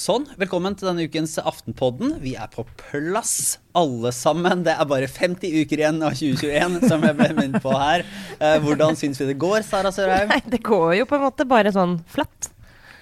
Sånn, velkommen til denne ukens Aftenpodden. Vi er på plass, alle sammen. Det er bare 50 uker igjen av 2021, som jeg ble minnet på her. Eh, hvordan syns vi det går, Sara Sørheim? Nei, det går jo på en måte bare sånn flatt.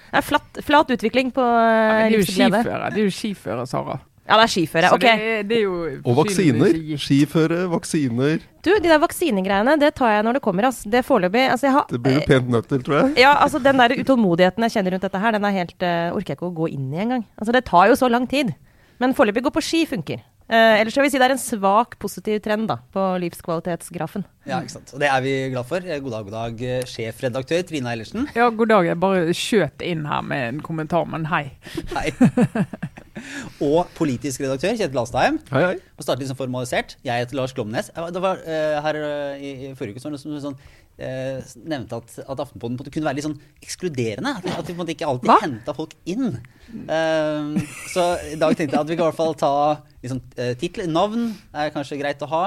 Det er flatt, flat utvikling på Ja, livsglede. skiføre, det er jo skiføre, Sara. Ja, det er skiføre. Ok. det, det er jo Og vaksiner. Skiføre, vaksiner. Du, de der vaksinegreiene, det tar jeg når det kommer, ass. Det er foreløpig altså, jeg har, Det blir du pent nødt til, tror jeg. Ja, altså den der utålmodigheten jeg kjenner rundt dette her, den er helt uh, Orker jeg ikke å gå inn i engang. Altså det tar jo så lang tid. Men foreløpig gå på ski funker. Uh, ellers vil vi si det er en svak positiv trend da, på livskvalitetsgrafen. Ja, ikke sant. Og det er vi glad for. Eh, God dag, god dag, sjefredaktør Trine Eilertsen. Ja, god dag. Jeg bare skjøt inn her med en kommentar, men hei. Hei. Og politisk redaktør Kjetil Astheim. Hei, hei. Og startet sånn formalisert. Jeg heter Lars Glomnes. Det var uh, her uh, i, i forrige uke så var det noen som sånn, eh, nevnte at, at Aftenposten kunne være litt sånn ekskluderende. At, vi- at vi ikke alltid Hva? henta folk inn. Eh, så i dag tenkte jeg at vi kan i hvert fall ta liksom, eh, tittel. Navn er kanskje greit å ha.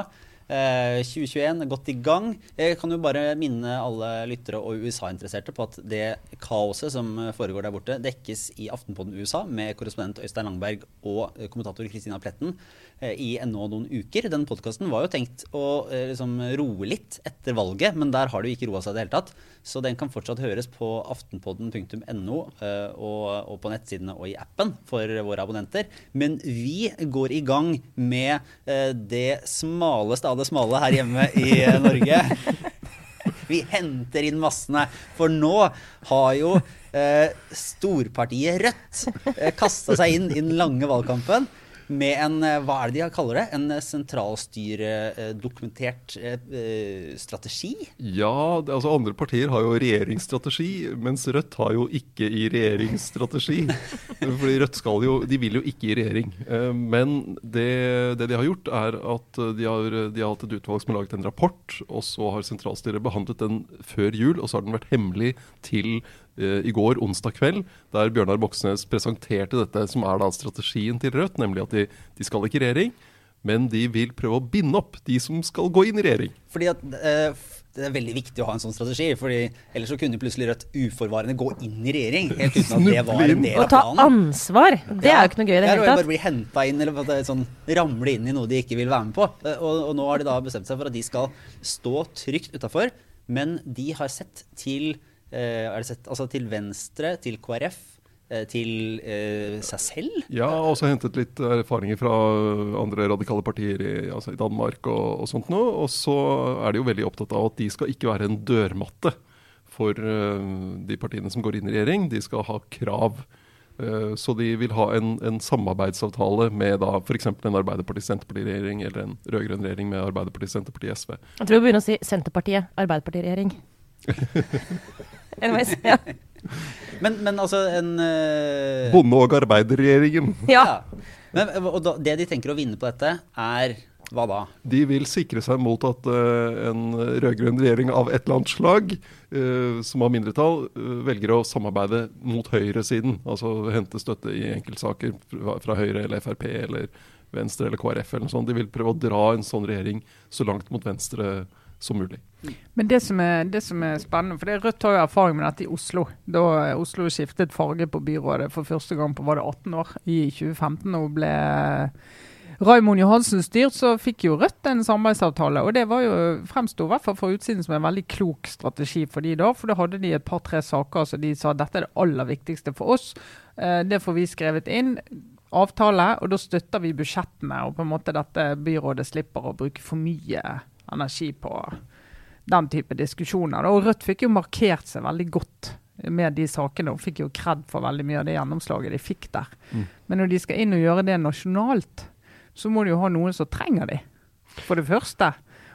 Eh, 2021 er godt i gang. Jeg kan jo bare minne alle lyttere og USA-interesserte på at det kaoset som foregår der borte, dekkes i Aftenpodden USA med korrespondent Øystein Langberg og eh, kommentator Kristina Pletten eh, i ennå noen uker. Den podkasten var jo tenkt å eh, liksom roe litt etter valget, men der har det jo ikke roa seg i det hele tatt. Så den kan fortsatt høres på aftenpodden.no eh, og, og på nettsidene og i appen for våre abonnenter. Men vi går i gang med eh, det smaleste av det smale her hjemme i eh, Norge. Vi henter inn massene, for nå har jo eh, storpartiet Rødt eh, kasta seg inn i den lange valgkampen med en eh, hva er det de kaller det? En eh, sentralstyredokumentert eh, strategi? Ja, det, altså andre partier har jo regjeringsstrategi, mens Rødt har jo ikke i regjeringsstrategi. Fordi Rødt skal jo, de vil jo ikke i regjering. Men det, det de har gjort, er at de har, de har hatt et utvalg som har laget en rapport, og så har sentralstyret behandlet den før jul, og så har den vært hemmelig til i går, onsdag kveld, der Bjørnar Moxnes presenterte dette som er da strategien til Rødt, nemlig at de, de skal ikke i regjering, men de vil prøve å binde opp de som skal gå inn i regjering. Fordi at eh, Det er veldig viktig å ha en sånn strategi, fordi ellers så kunne plutselig Rødt uforvarende gå inn i regjering. Helt uten at det var en del Å av ta ansvar, det er jo ikke noe gøy i det Ja, hele Bare tatt. bli henta inn, eller er sånn, ramle inn i noe de ikke vil være med på. Eh, Og, og nå har de da bestemt seg for at de skal stå trygt utafor, men de har sett til eh, sett, altså til Venstre, til KrF, eh, til eh, seg selv. Ja, og også hentet litt erfaringer fra andre radikale partier i, altså i Danmark og, og sånt noe. Og så er de jo veldig opptatt av at de skal ikke være en dørmatte for uh, de partiene som går inn i regjering. De skal ha krav. Uh, så de vil ha en, en samarbeidsavtale med da f.eks. en Arbeiderparti-Senterparti-regjering eller en rød-grønn regjering med Arbeiderparti-Senterparti-SV. Jeg tror vi begynner å si Senterpartiet, Arbeiderpartiregjering. Anyways, ja. Men, men altså en uh... Bonde- og arbeiderregjeringen. ja. ja. Men, og da, det de tenker å vinne på dette, er hva da? De vil sikre seg mot at uh, en rød-grønn regjering av et eller annet slag, uh, som har mindretall, uh, velger å samarbeide mot høyresiden. Altså hente støtte i enkeltsaker fra, fra Høyre eller Frp eller Venstre eller KrF eller noe sånt. De vil prøve å dra en sånn regjering så langt mot venstre som mulig. Men det som er, det som er spennende, for det Rødt har jo erfaring med dette i Oslo. Da Oslo skiftet farge på byrådet for første gang på var det 18 år, i 2015. og ble Raymond Johansen styrt, så fikk jo Rødt en samarbeidsavtale. og Det var jo, fremsto i hvert fall fra utsiden som en veldig klok strategi for de da. For da hadde de et par-tre saker så de sa dette er det aller viktigste for oss. Eh, det får vi skrevet inn. Avtale, og da støtter vi budsjettene, og på en måte dette byrådet slipper å bruke for mye energi på den type diskusjoner. Og Rødt fikk jo markert seg veldig godt med de sakene, og fikk jo kred for veldig mye av det gjennomslaget de fikk der. Mm. Men når de skal inn og gjøre det nasjonalt, så må de jo ha noen som trenger de, for det første.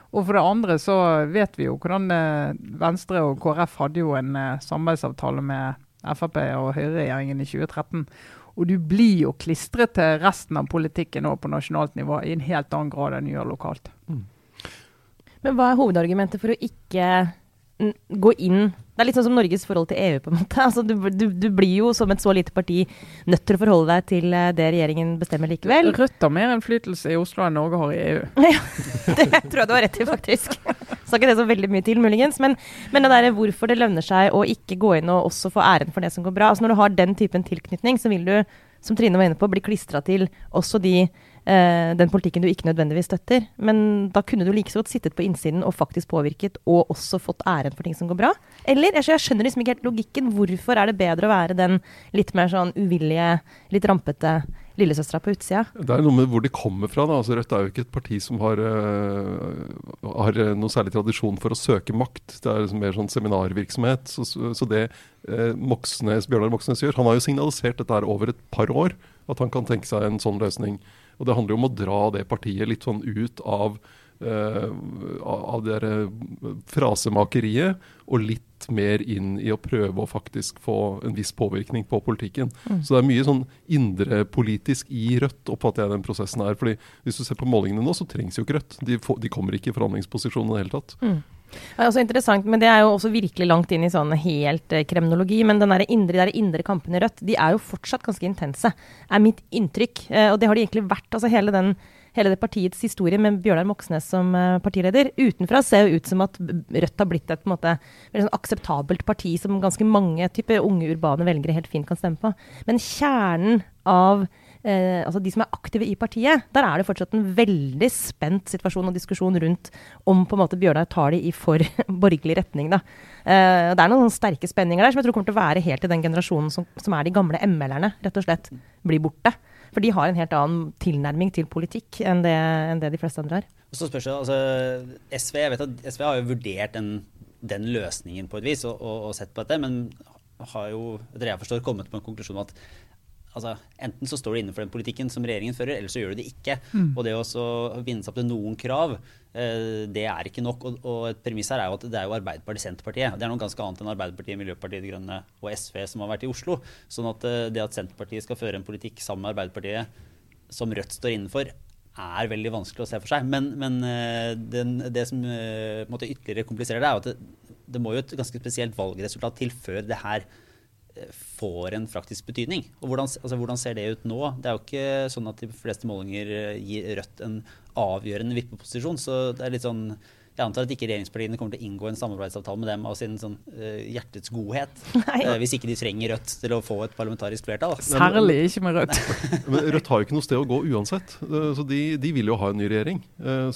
Og for det andre så vet vi jo hvordan eh, Venstre og KrF hadde jo en eh, samarbeidsavtale med Frp og Høyre-regjeringen i 2013. Og du blir jo klistret til resten av politikken nå på nasjonalt nivå i en helt annen grad enn du gjør lokalt. Men hva er hovedargumentet for å ikke gå inn Det er litt sånn som Norges forhold til EU, på en måte. Altså, du, du, du blir jo som et så lite parti nødt til å forholde deg til eh, det regjeringen bestemmer likevel. Rødt har mer innflytelse i Oslo enn Norge har i EU. Ja, det tror jeg du har rett i, faktisk. Sa ikke det så veldig mye til, muligens. Men, men det der, hvorfor det lønner seg å ikke gå inn og også få æren for det som går bra. Altså Når du har den typen tilknytning, så vil du, som Trine var inne på, bli klistra til også de eh, den politikken du ikke nødvendigvis støtter. Men da kunne du like så godt sittet på innsiden og faktisk påvirket, og også fått æren for ting som går bra. Eller jeg, skjønner liksom ikke helt logikken. Hvorfor er det bedre å være den litt mer sånn uvillige, litt rampete lillesøstera på utsida. Det er noe med hvor de kommer fra. da. Altså, Rødt er jo ikke et parti som har, uh, har noe særlig tradisjon for å søke makt. Det er liksom mer sånn seminarvirksomhet. Så, så det uh, Moxnes, Bjørnar Moxnes gjør Han har jo signalisert dette her over et par år, at han kan tenke seg en sånn løsning. Og Det handler jo om å dra det partiet litt sånn ut av, uh, av det frasemakeriet, og litt mer inn i å prøve å faktisk få en viss påvirkning på politikken. Mm. Så det er mye sånn indrepolitisk i Rødt, oppfatter jeg den prosessen her. fordi Hvis du ser på målingene nå, så trengs jo ikke Rødt. De, får, de kommer ikke i forhandlingsposisjon i det hele tatt. Mm. Er også interessant, men det er jo også virkelig langt inn i sånn helt eh, kremnologi. Men den der indre, der indre kampen i Rødt, de er jo fortsatt ganske intense, er mitt inntrykk. Eh, og det har de egentlig vært. altså hele den hele det partiets historie med Bjørnar Moxnes som uh, partileder. Utenfra ser det ut som at Rødt har blitt et på en måte, sånn akseptabelt parti som ganske mange type unge urbane velgere helt fint kan stemme på. Men kjernen av eh, altså de som er aktive i partiet, der er det fortsatt en veldig spent situasjon og diskusjon rundt om på en måte Bjørnar tar det i for borgerlig retning. Da. Eh, det er noen sterke spenninger der som jeg tror kommer til å være helt til den generasjonen som, som er de gamle ML-erne, rett og slett blir borte. For de har en helt annen tilnærming til politikk enn det, enn det de fleste andre har. Så spørs det, altså, SV, jeg vet at SV har jo vurdert den, den løsningen på et vis og, og, og, sett på dette, men har jo etter jeg forstår, kommet på en konklusjon om at altså, enten så står du innenfor den politikken som regjeringen fører, eller så gjør du det ikke. Mm. Og det å vinne seg opp til noen krav, eh, det er ikke nok. Og, og, et premiss her er jo at det er jo Arbeiderpartiet Senterpartiet. Det er noe ganske annet enn Arbeiderpartiet, Miljøpartiet De Grønne og SV som har vært i Oslo. Sånn at eh, det at Senterpartiet skal føre en politikk sammen med Arbeiderpartiet som Rødt står innenfor, er veldig vanskelig å se for seg. Men, men eh, den, det som ytterligere kompliserer det, er at det, det må jo et ganske spesielt valgresultat til før det her får en praktisk betydning. Og hvordan, altså, hvordan, ser det ut nå? Det er jo ikke sånn at de fleste målinger eh, gir Rødt en avgjørende vippeposisjon. Så det er litt sånn jeg antar at ikke regjeringspartiene kommer til å inngå en samarbeidsavtale med dem av sin sånn, uh, hjertets godhet. Uh, hvis ikke de trenger Rødt til å få et parlamentarisk flertall. Særlig ikke med Rødt. Men Rødt har jo ikke noe sted å gå uansett. Uh, så de, de, vil jo ha en ny regjering.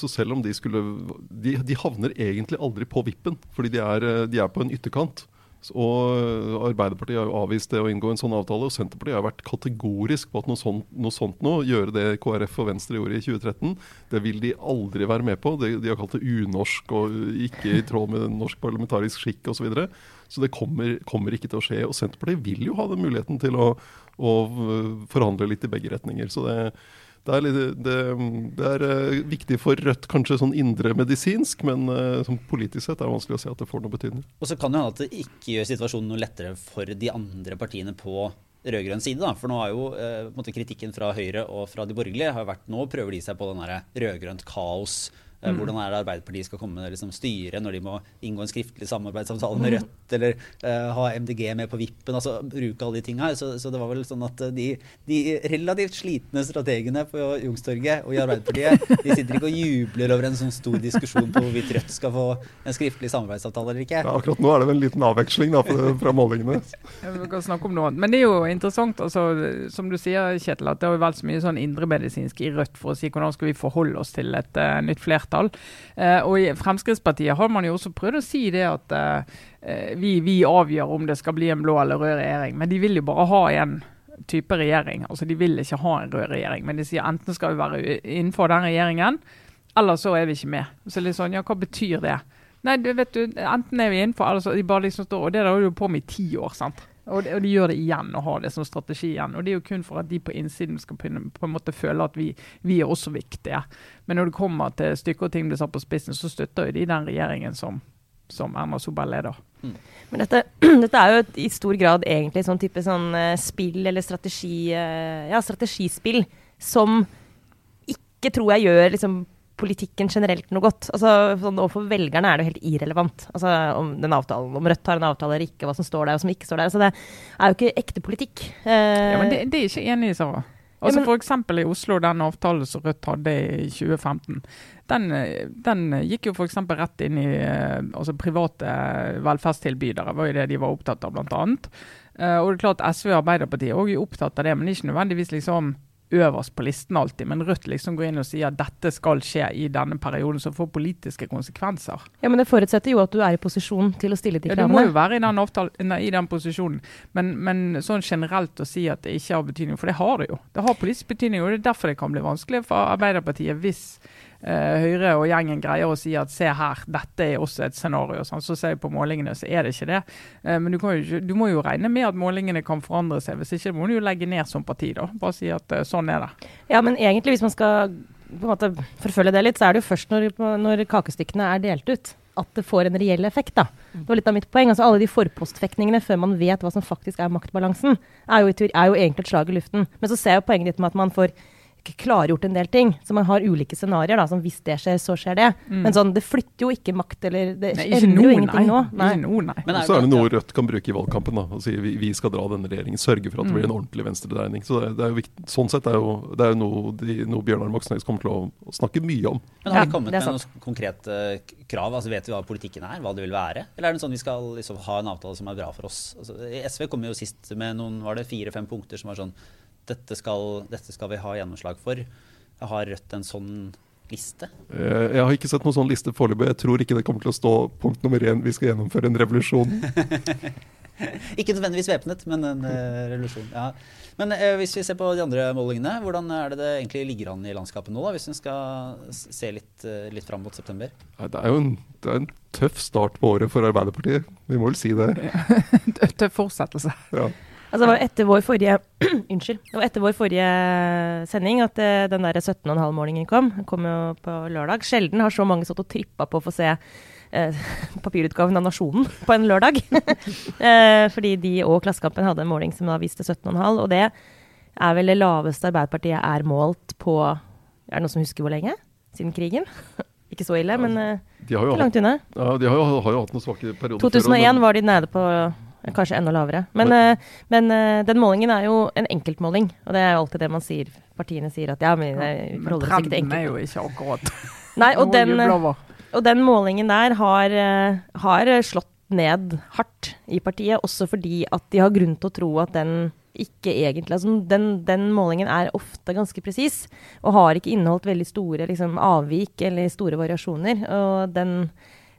så selv om de skulle de, de, havner egentlig aldri på vippen, fordi de er, de er på en ytterkant. Og Arbeiderpartiet har jo avvist det å inngå en sånn avtale. Og Senterpartiet har vært kategorisk på at noe sånt, noe sånt nå, gjøre det KrF og Venstre gjorde i 2013, det vil de aldri være med på. De, de har kalt det unorsk og ikke i tråd med norsk parlamentarisk skikk osv. Så, videre. så det kommer, kommer, ikke til å skje. Og Senterpartiet vil jo ha den muligheten til å, å forhandle litt i begge retninger. Så det, det er, litt, det, det er uh, viktig for Rødt kanskje sånn indremedisinsk, men uh, sånn politisk sett er det vanskelig å se at det får noe betydning. Og så kan det hende at det ikke gjør situasjonen noe lettere for de andre partiene på rød-grønn side. da, For nå har jo uh, kritikken fra Høyre og fra de borgerlige har vært nå prøver de seg på den rød-grønt kaos Eh, mm. Hvordan er det Arbeiderpartiet skal komme med liksom, styre når de må inngå en skriftlig samarbeidsavtale med mm. Rødt, eller uh, ha MDG med på vippen, altså bruke alle de tinga. Så, så, det var vel sånn at eh, de, de relativt slitne strategene på Youngstorget og i Arbeiderpartiet, de sitter ikke og jubler over en sånn stor diskusjon på hvorvidt Rødt skal få en skriftlig samarbeidsavtale eller ikke. Ja, akkurat nå er det vel en liten avveksling da, fra målingene. Vi kan snakke om noe annet. Men det er jo interessant, altså, som du sier, Kjetil, at det har vært så mye sånn indremedisinsk i Rødt for å si hvordan skal vi forholde oss til et uh, nytt flertall flertall. Eh, og I Fremskrittspartiet har man jo også prøvd å si det at eh, vi, vi, avgjør om det skal bli en blå eller rød regjering, men de vil jo bare ha en type regjering. Altså De vil ikke ha en rød regjering, men de sier enten skal vi være innenfor den regjeringen, eller så er vi ikke med. Så litt sånn, ja, Hva betyr det? Nei, du vet du, Enten er vi innenfor, eller så de bare liksom står, og det holder jo på med i ti år. sant? Og de, og de, gjør det igjen og har det som strategi igjen. Og Det er jo kun for at de på innsiden skal på en måte føle at vi, vi er også viktige. Men når det kommer til stykker og ting blir satt på spissen, så støtter jo de den regjeringen som, som Erna Solberg leder. Mm. Men dette, dette, er jo et, i stor grad egentlig sånn type sånn uh, spill eller strategi, uh, ja, strategispill som ikke tror jeg gjør liksom politikken generelt noe godt. Altså, sånn, Overfor velgerne er det jo helt irrelevant altså, om den avtalen, om Rødt har en avtale eller ikke, hva som står der og som ikke står der. Altså, det er jo ikke ekte politikk. Eh, ja, Men det, det er ikke enig i, Sara. Altså Ja, F.eks. i Oslo, den avtalen som Rødt hadde i 2015. Den, eh, den gikk jo f.eks. rett inn i eh, altså private eh, velferdstilbydere, var jo det de var opptatt av, bl.a. Uh, og det er klart SV og Arbeiderpartiet er også opptatt av det, men ikke nødvendigvis liksom øverst på listen alltid. Men Rødt liksom går inn og sier at dette skal skje i denne perioden, som får politiske konsekvenser. Ja, Men det forutsetter jo at du er i posisjon til å stille de Ja, Du må jo være i den, avtalen, i den posisjonen, men, men sånn generelt å si at det ikke har betydning, for det har det jo. Det har politisk betydning, og det er derfor det kan bli vanskelig for Arbeiderpartiet hvis Høyre og gjengen greier å si at se her, dette er også et scenario. Sånn. Så ser jeg på målingene, så er det ikke det. Eh, men du, kan jo, du må jo regne med at målingene kan forandre seg. Hvis ikke må du jo legge ned som parti, da. Bare si at eh, sånn er det. Ja, men egentlig, hvis man skal på en måte forfølge det litt, så er det jo først når, når kakestykkene er delt ut, at det får en reell effekt. da. Det var litt av mitt poeng. altså Alle de forpostfekningene før man vet hva som faktisk er maktbalansen, er jo, er jo egentlig et slag i luften. Men så ser jeg jo poenget ditt med at man får klargjort en del ting. Så man har ulike scenarioer. da, som Hvis det skjer, så skjer det. Men sånn, det flytter jo ikke makt, eller det Nei, endrer jo ingenting nå. nei. Ikke nei. Men så er det noe Rødt kan bruke i valgkampen. da, og si vi, vi skal dra denne regjeringen, Sørge for at det blir en ordentlig venstredreining. Så det, det er jo viktig, Sånn sett er jo, det er jo noe, de, noe Bjørnar Moxnes kommer til å, å snakke mye om. Men har Ja, de kommet er med noen konkrete eh, krav? Altså Vet vi hva politikken er? Hva det vil være? Eller er det sånn vi skal liksom ha en avtale som er bra for oss? Altså, SV kom jo sist med noen var det fire-fem punkter som var sånn dette skal, dette skal vi ha gjennomslag for. Har Rødt en sånn liste? Eh, Jeg har ikke sett noen sånn liste foreløpig. Jeg tror ikke det kommer til å stå punkt nummer én vi skal gjennomføre en revolusjon. Ikke nødvendigvis væpnet, men en eh, revolusjon. Ja. Men eh, hvis vi ser på de andre målingene, hvordan er det det egentlig ligger an i landskapet nå? da, Hvis vi skal se litt, uh, litt fram mot september? Det er jo en, det er en tøff start på året for Arbeiderpartiet. Vi må vel si det. tøff fortsettelse. Ja. Altså, det var etter vår forrige Unnskyld. Det var etter vår forrige sending at eh, den der 17,5-målingen kom. Den kom jo på lørdag. Sjelden har så mange stått og trippa på å få se eh, papirutgaven av Nasjonen på en lørdag. eh, fordi de og Klassekampen hadde en måling som da viste 17,5. Og det er vel det laveste Arbeiderpartiet er målt på Er det noen som husker hvor lenge? Siden krigen? Ikke så ille, men ikke langt unna. ja, de har jo, har jo hatt noen svake perioder. før, 2001 men- var de nede på kanskje enda lavere. Men, eh, men eh, den målingen er jo en enkeltmåling, og det er jo alltid det man sier. Partiene sier at ja, men det Men forholder seg ikke til trenden er jo ikke akkurat Nei, og den, og den målingen der har, eh, har slått ned hardt i partiet, også fordi at de har grunn til å tro at den ikke egentlig altså den, den målingen er ofte ganske presis, og har ikke inneholdt veldig store liksom, avvik eller store variasjoner. Og den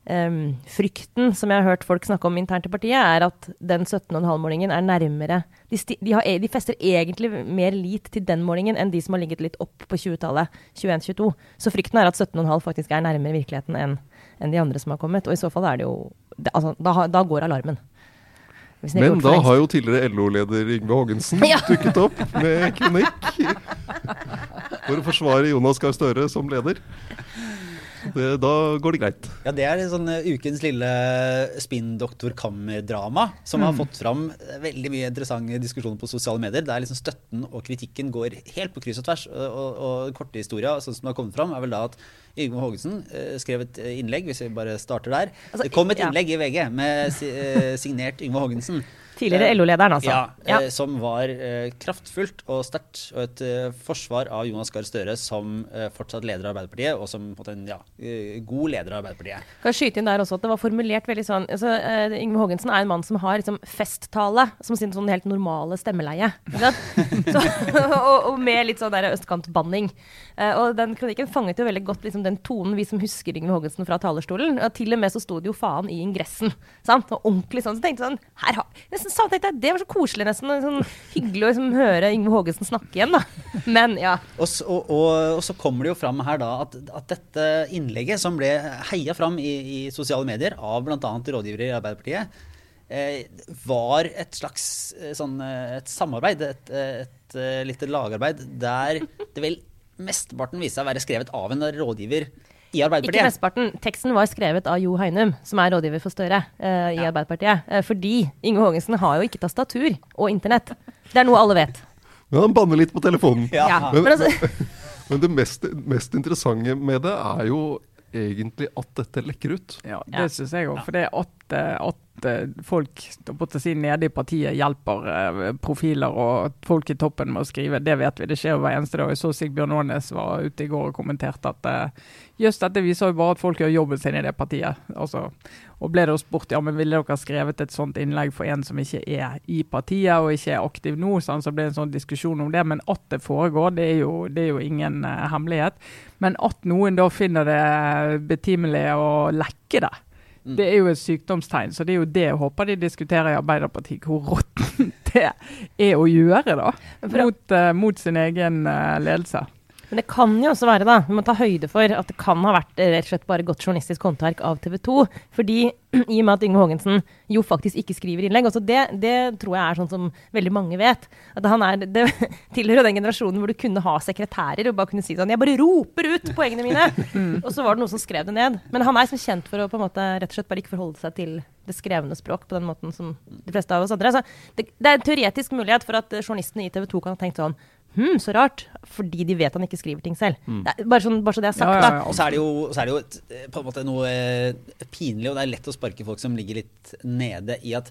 em, frykten som jeg har hørt folk snakke om internt i partiet, er at den 17,5-målingen er nærmere de, de, har, e- de fester egentlig mer lit til den målingen enn de som har ligget litt opp på 20-tallet, 21-22. Så frykten er at 17,5 faktisk er nærmere virkeligheten enn en de andre som har kommet. Og i så fall er det jo det, altså, da, da går alarmen. Men da har jo tidligere LO-leder Yngve Haagensen Ja. dukket opp med kronikk for å forsvare Jonas Gahr Støre som leder. Det, da går det greit. Ja, det er sånn eh, ukens lille spinndoktor-kammerdrama som har fått fram eh, veldig mye interessante diskusjoner på sosiale medier. Der liksom støtten og kritikken går helt på kryss og tvers. Og, og, og korte historia, sånn som det har kommet fram, er vel da at Yngve Haagensen eh, skrev et innlegg, hvis vi bare starter der. Altså, det kom et ja. innlegg i VG med signert Yngve Haagensen. Tidligere LO-lederen, altså. Ja, Ja. eh, som var eh, kraftfullt og sterkt, og et eh, forsvar av Jonas Gahr Støre som eh, fortsatt leder av Arbeiderpartiet, og som en ja, eh, god leder av Arbeiderpartiet. Kan jeg skyte inn der også at det var formulert veldig sånn altså, eh, Yngve Haagensen er en mann som har liksom, festtale som sin sånn helt normale stemmeleie. Så, og, og med litt sånn der østkantbanning. Eh, og den kronikken fanget jo veldig godt liksom, den tonen vi som husker Yngve Haagensen fra talerstolen. Og til og med så sto det jo faen i ingressen. Sant? Og ordentlig sånn. Så tenkte jeg sånn her har, nesten sa, tenkte jeg, Det var så koselig, nesten. Sånn, hyggelig å liksom, høre Yngve Haagensen snakke igjen, da. Men ja. Og, og, og, så kommer det jo fram her da at, at dette innlegget, som ble heia fram i, i sosiale medier av bl.a. rådgivere i Arbeiderpartiet, eh, var et slags eh, sånn, eh, et samarbeid, et, et, et, lite lagarbeid, der det vel mesteparten viste seg å være skrevet av en rådgiver i Arbeiderpartiet. Ikke mesteparten. Teksten var skrevet av Jo Heinum, som er rådgiver for Støre uh, i Ja. Arbeiderpartiet. Uh, fordi Inge Haagensen har jo ikke tastatur og internett. Det er noe alle vet. Men han banner litt på telefonen. Ja. Ja. Men- Men altså, Men det mest, mest interessante med det er jo egentlig at dette lekker ut. Ja, Ja. det syns jeg òg. For det at, at uh, folk si, nede i partiet hjelper uh, profiler og folk i toppen med å skrive. Det vet vi. Det skjer hver eneste dag. Jeg så Sigbjørn Aanes var ute i går og kommenterte at jøss, just dette viser jo bare at folk gjør jobben sin i det partiet. Altså, og ble det spurt ja, men ville dere skrevet et sånt innlegg for en som ikke er i partiet og ikke er aktiv nå, sånn, så ble det en sånn diskusjon om det. Men at det foregår, det er jo, det er jo ingen uh, hemmelighet. Men at noen da finner det betimelig å lekke det. Det er jo et sykdomstegn. Så det er jo det jeg håper de diskuterer i Arbeiderpartiet, hvor råttent det er å gjøre, da. Mot, uh, mot sin egen uh, ledelse. Men det kan jo også være, da, vi må ta høyde for at det kan ha vært rett og slett bare godt journalistisk håndverk av TV 2. Fordi i og med at Yngve Haagensen jo faktisk ikke skriver innlegg, også det, det, tror jeg er sånn som veldig mange vet. At han er, Det tilhører den generasjonen hvor du kunne ha sekretærer og bare kunne si sånn Jeg bare roper ut poengene mine! og så var det noen som skrev det ned. Men han er som kjent for å på en måte rett og slett bare ikke forholde seg til det skrevne språk på den måten som de fleste av oss andre. Så det, det er en teoretisk mulighet for at journalistene i TV 2 kan ha tenkt sånn Hm, så rart. Fordi de vet han ikke skriver ting selv. Mm. Bare, sånn, bare, så det er sagt. Ja, ja, ja. Og så er det jo, er det jo et, på en måte noe eh, pinlig, og det er lett å sparke folk som ligger litt nede i at,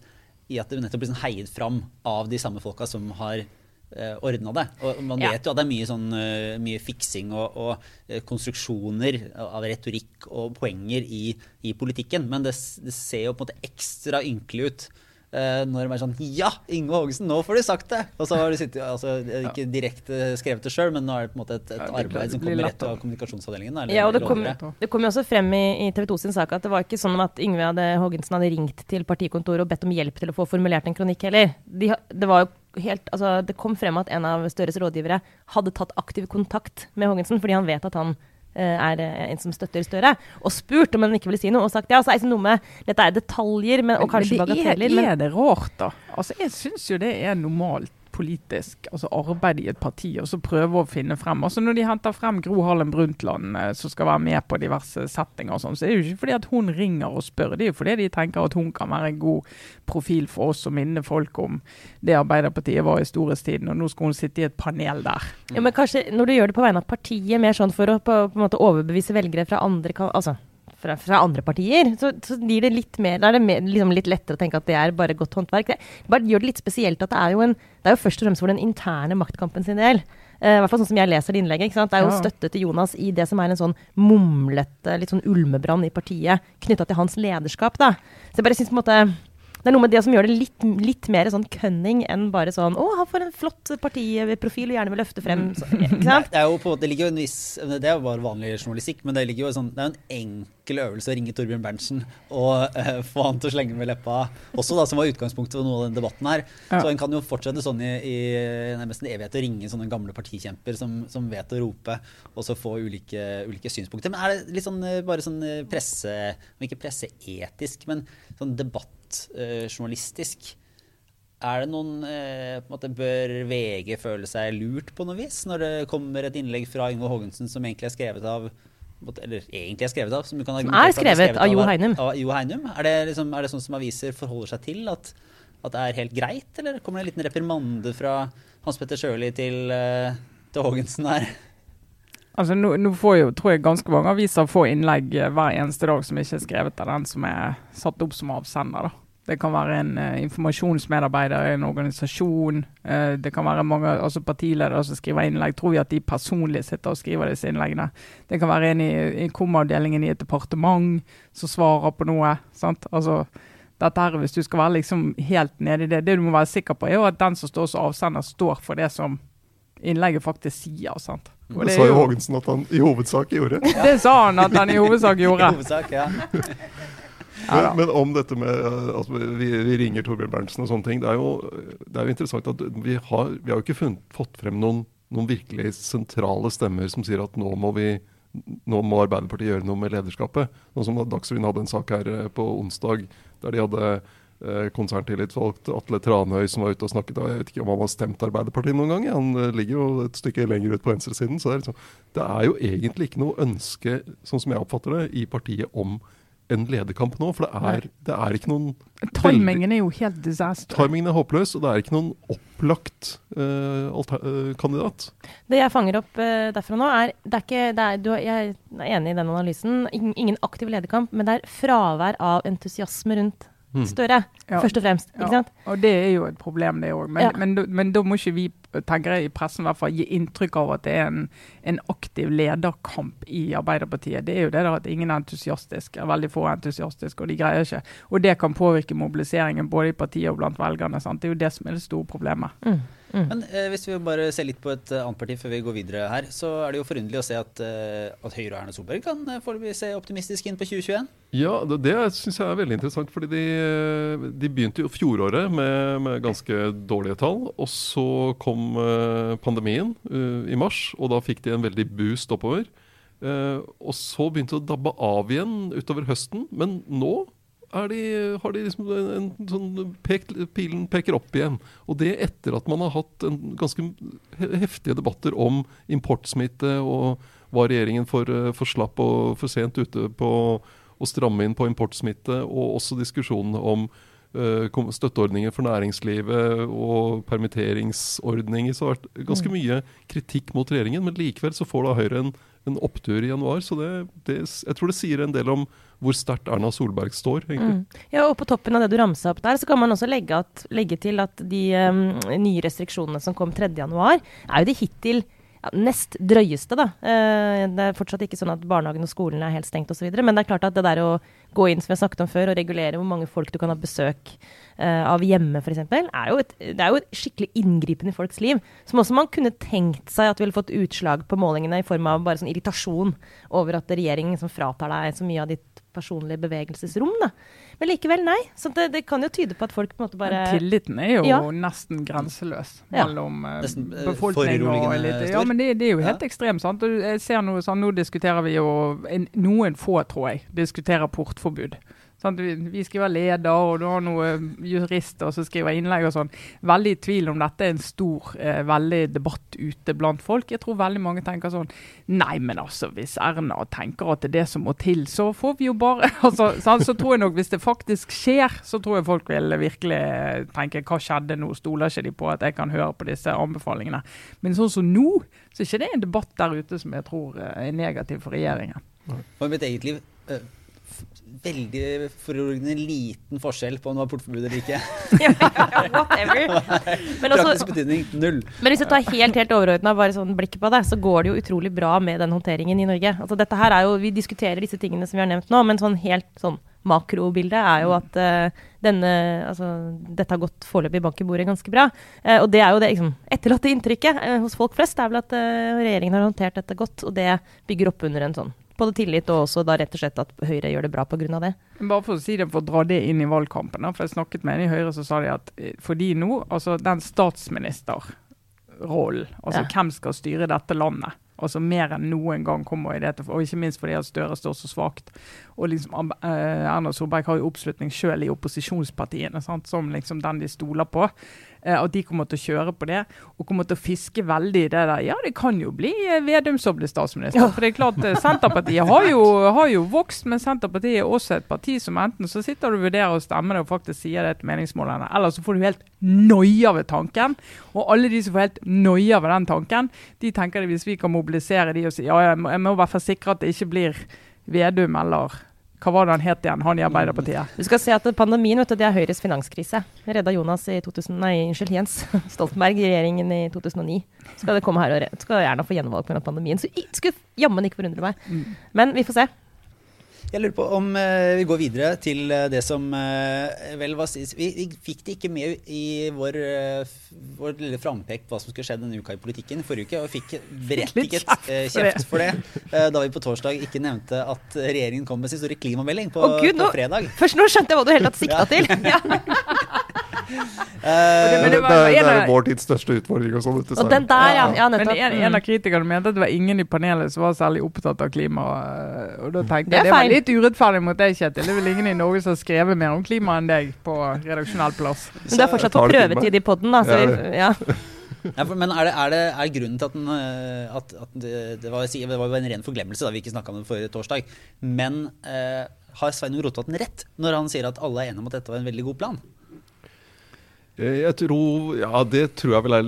i at det nettopp blir sånn heiet fram av de samme folka som har eh, ordna det. Og man vet jo at det er mye, sånn, uh, mye fiksing og, og uh, konstruksjoner av retorikk og poenger i, i politikken, men det, det, ser jo på en måte ekstra ynkelig ut når det er sånn Ja, Inge Haagensen, nå får du sagt det! Og så har du sittet, altså, Ikke direkte skrevet det sjøl, men nå er det på en måte et, et arbeid som kommer rett av kommunikasjonsavdelingen. Eller, ja, og det kom, det kom, jo også frem i, i TV 2 sin sak at det var ikke sånn at Yngve hadde, Haagensen hadde ringt til partikontoret og bedt om hjelp til å få formulert en kronikk heller. De, det var jo Helt, altså, det kom frem at en av Støres rådgivere hadde tatt aktiv kontakt med Haagensen, fordi han vet at han Eh, er eh, en som støtter Støre, og spurt om han ikke ville si noe, og sagt ja. Så er det noe med Dette er detaljer men, og kanskje bagateller. Men er, er det rart, da? Altså, jeg syns jo det er normalt politisk altså arbeid i et parti og så prøve å finne frem. Altså Når de henter frem Gro Harlem Brundtland, eh, som skal være med på diverse settinger, og sånn, så er det jo ikke fordi at hun ringer og spør, det er jo fordi de tenker at hun kan være en god profil for oss og minne folk om det Arbeiderpartiet var i storhetstiden, og nå skal hun sitte i et panel der. Ja, men kanskje Når du gjør det på vegne av partiet, mer sånn for å på, på en måte overbevise velgere fra andre altså fra, fra, andre partier, så, så gir det litt mer, da er det mer, liksom litt lettere å tenke at det er bare godt håndverk. Det, bare gjør det litt spesielt at det er jo, en, det er jo først og fremst for den interne maktkampen sin del. Uh, hvert fall sånn som jeg leser det innlegget. Det er jo støtte til Jonas i det som er en sånn mumlete, litt sånn ulmebrann i partiet knytta til hans lederskap. da. Så jeg bare synes på en måte det er noe med det som gjør det litt, litt mer sånn cunning enn bare sånn Å, han får en flott partiprofil og gjerne vil løfte frem. Så, ikke sant? Det er jo på, det ligger jo en viss Det er jo bare vanlig journalistikk, men det ligger jo sånn, det er jo en enkel øvelse å ringe Torbjørn Berntsen og uh, få han til å slenge med leppa, også da, som var utgangspunktet for noe av denne debatten her. Ja. Så en kan jo fortsette sånn i, i nærmest en evighet å ringe sånne gamle partikjemper som, som vet å rope, og så få ulike, ulike, synspunkter. Men er det litt sånn eh, bare sånn eh, presse, ikke presseetisk, men sånn debatt eh, journalistisk. Er det noen eh, på en måte Bør VG føle seg lurt på noe vis når det kommer et innlegg fra Yngve Haagensen som egentlig er skrevet av eller egentlig er skrevet av, som, som er skrevet, skrevet av, Jo Heinum. Av, Jo Heinum. Er, det liksom, er det sånn som aviser forholder seg til? At, at, det er helt greit, eller kommer det en liten reprimande fra Hans Petter Sjøli til, uh, til Haagensen her? Altså, nå, nå, får jo, tror jeg ganske mange aviser får innlegg eh, hver eneste dag som ikke er skrevet av den som er satt opp som avsender. da. Det kan være en uh, informasjonsmedarbeider i en organisasjon. Uh, det kan være mange altså partiledere som skriver innlegg. Tror vi at de personlig sitter og skriver disse innleggene. Det kan være en i, i komavdelingen i et departement som svarer på noe. sant? Altså, dette her, Hvis du skal være liksom helt nede i det, det du må være sikker på, er jo at den som står som avsender, står for det som innlegget faktisk sier. sant? Og det sa jo Haagensen at han i hovedsak gjorde. Det sa han at han i hovedsak gjorde. I hovedsak, ja. men, men, om dette med at altså, vi, vi, ringer Torbjørn Berntsen og sånne ting. Det er jo, det er jo interessant at vi har, vi har jo ikke funnet, fått frem noen, noen, virkelig sentrale stemmer som sier at nå må vi nå må Arbeiderpartiet gjøre noe med lederskapet. Nå som Dagsrevyen hadde en sak her eh, på onsdag der de hadde Eh, konserntillitsvalgt Atle Tranøy som var ute og snakket. Jeg vet ikke om han har stemt Arbeiderpartiet noen gang. Han eh, ligger jo et stykke lenger ut på venstresiden. Så det er, liksom, det er jo egentlig ikke noe ønske, sånn som jeg oppfatter det, i partiet om en lederkamp nå. For det er, det er ikke noen Timingen er jo helt disaster. Timingen er håpløs, og det er ikke noen opplagt uh, uh, kandidat. Det jeg fanger opp uh, derfra nå, er, det er ikke det er, du, Jeg er enig i den analysen. Ingen aktiv lederkamp, men det er fravær av entusiasme rundt Mm. Ja. først og fremst. Ja, Ikke sant? Og det er jo et problem, det òg. Men, Ja. men, men da må ikke vi tenker jeg, i pressen i hvert fall, gi inntrykk av at det er en, en aktiv lederkamp i Arbeiderpartiet. Det er jo det der at ingen er entusiastisk, er veldig få er entusiastiske, og de greier ikke. Og det kan påvirke mobiliseringen både i partiet og blant velgerne. Sant? Det er jo det som er det store problemet. Mm. Mm. Men eh, hvis vi bare ser litt på et eh, annet parti før vi går videre her, så er det jo forunderlig å se at, eh, at Høyre og Erna Solberg kan eh, foreløpig se optimistisk inn på 2021. Ja, det, det syns jeg er veldig interessant. fordi de, de begynte jo fjoråret med, med ganske dårlige tall. Og så kom eh, pandemien uh, i mars, og da fikk de en veldig boost oppover. Uh, og så begynte det å dabbe av igjen utover høsten. Men nå de, har de liksom en, en sånn pek, Pilen peker opp igjen. Og det etter at man har hatt ganske heftige debatter om importsmitte og var regjeringen for, eh, for slapp og for sent ute på å stramme inn på importsmitte, og også diskusjonene om støtteordninger for næringslivet og permitteringsordninger. Så det har vært ganske mye kritikk mot regjeringen, men likevel så får da Høyre en, en opptur i januar. Så det, det, jeg tror det sier en del om hvor sterkt Erna Solberg står, egentlig. Mm. Ja, og På toppen av det du ramsa opp der, så kan man også legge, at, legge til at de um, nye restriksjonene som kom 3.1, er jo de hittil ja, nest drøyeste. da. Eh, det er fortsatt ikke sånn at barnehagen og skolen er helt stengt osv. Men det er klart at det der å gå inn som jeg snakket om før, og regulere hvor mange folk du kan ha besøk eh, av hjemme f.eks., er det er jo et skikkelig inngripen i folks liv. Som også man kunne tenkt seg at ville fått utslag på målingene i form av bare sånn irritasjon over at regjeringen liksom fratar deg så mye av ditt personlige bevegelsesrom. da. Men likevel, nei. Så det, det kan jo tyde på at folk på en måte bare Men tilliten er jo Ja. nesten grenseløs mellom ja. Nesten, eh, befolkning og elite. Ja, men det, det er jo helt Ja. ekstremt. sant? Jeg ser noe sånn, Nå diskuterer vi jo en, Noen få, tror jeg, diskuterer portforbud. Sant? Vi, skriver leder, og du har noen jurister som skriver innlegg og sånn. Veldig i tvil om dette er en stor eh, veldig debatt ute blant folk. Jeg tror veldig mange tenker sånn Nei, men altså, hvis Erna tenker at det er det som må til, så får vi jo bare altså, sånn, Så tror jeg nok, hvis det faktisk skjer, så tror jeg folk vil virkelig tenke hva skjedde nå? Stoler ikke de på at jeg kan høre på disse anbefalingene? Men sånn som nå, så er ikke det en debatt der ute som jeg tror eh, er negativ for regjeringen. Liv eh, f- Veldig foruroligende liten forskjell på om det var portforbud eller ikke. Whatever. Men, også, Praktisk betydning null. men hvis du tar helt helt overordna bare sånn blikket på det, så går det jo utrolig bra med den håndteringen i Norge. Altså dette her er jo, Vi diskuterer disse tingene som vi har nevnt nå, men sånn helt sånn makrobildet er jo at uh, denne, altså, dette har gått foreløpig bank i bordet ganske bra. Uh, og det er jo det liksom, etterlatte inntrykket uh, hos folk flest er vel at regjeringen har håndtert dette godt, og det bygger opp under en sånn både tillit og også da rett og slett at Høyre gjør det bra pga. det. Bare for å si det, for å dra det inn i valgkampen. for Jeg snakket med en i Høyre så sa de at eh, for de nå, altså den statsministerrollen, altså Ja. hvem skal styre dette landet? Altså Mer enn noen gang kommer i det og ikke minst fordi at Støre står så svakt. Og liksom eh, Erna Solberg har jo oppslutning selv i opposisjonspartiene, sant, som liksom den de stoler på. Eh, at de kommer til å kjøre på det, og kommer til å fiske veldig i det der. Ja, det kan jo bli eh, Vedum som blir statsminister. For det er klart, eh, Senterpartiet har jo, har jo vokst, men Senterpartiet er også et parti som enten så sitter du og vurderer å stemme det og faktisk sier det til meningsmålene, eller så får du helt noia ved tanken. Og alle de som får helt noia ved den tanken, de tenker at hvis vi kan mobilisere de og si ja, jeg må, jeg må i hvert fall sikre at det ikke blir Vedum eller hva var det han het igjen, han i Arbeiderpartiet? Du skal se at pandemien vet du, det er Høyres finanskrise. Redda Jonas i 2000, nei, unnskyld, Jens Stoltenberg i regjeringen i 2009. Skal det komme her og skal gjerne få gjenvalg pga. pandemien. Så skulle jammen ikke forundre meg. Mm. Men vi får se. Jeg lurer på om eh, vi går videre til eh, det som eh, vel var sist vi, vi fikk det ikke med i vår, vår lille frampekt på hva som skulle skje denne uka i politikken forrige uke, og fikk berettiget kjeft for det. kjeft for det da vi på torsdag ikke nevnte at regjeringen kom med sin store klimamelding på, oh, Gud, på nå- fredag. Først nå skjønte jeg hva du hele tatt sikta Ja. til. Ja. Eh, Det, det det, er- det er vår tids største utfordring. Og sånn, Og den der, ja. ja Men en, en av Mm. kritikerne mente at det var ingen i panelet som var særlig opptatt av klima. Og da tenkte jeg det var feil. Litt urettferdig mot deg, Kjetil. Det er vel ingen i Norge som har skrevet mer om klima enn deg på redaksjonell plass. Men du er fortsatt på det prøvetid i poden, da. Så vi, ja. Ja, for, men er det, er, det, er grunnen til at, den, eh, at, at det, det, var, det var jo en ren forglemmelse da vi ikke snakka om det forrige torsdag. Men eh, har Sveinung Rotevatn rett når han sier at alle er enige om at dette var en veldig god plan? Eh, jeg tror Ja, det tror jeg vel er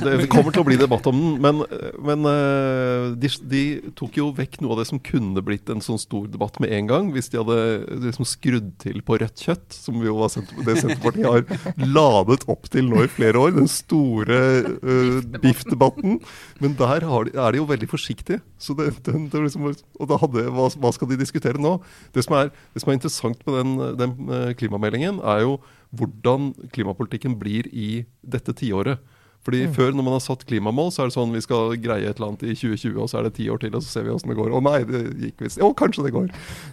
Det kommer til å bli debatt om den. Men, men eh, de, de, tok jo vekk noe av det som kunne blitt en sånn stor debatt med en gang, hvis de hadde liksom skrudd til på rødt kjøtt, som jo var det Senterpartiet har ladet opp til nå i flere år. Den store uh, biffdebatten. Men der de, er de jo veldig forsiktige. Så det, den, det liksom, og da hadde, hva, hva, skal de diskutere nå? Det som er, det som er interessant med den, den klimameldingen, er jo hvordan klimapolitikken blir i dette tiåret. Fordi mm. Før, når man har satt klimamål, så er det sånn vi skal greie et eller annet i 2020, og så er det ti år til, og så ser vi åssen det går. Å nei, det gikk visst. Å, kanskje det går.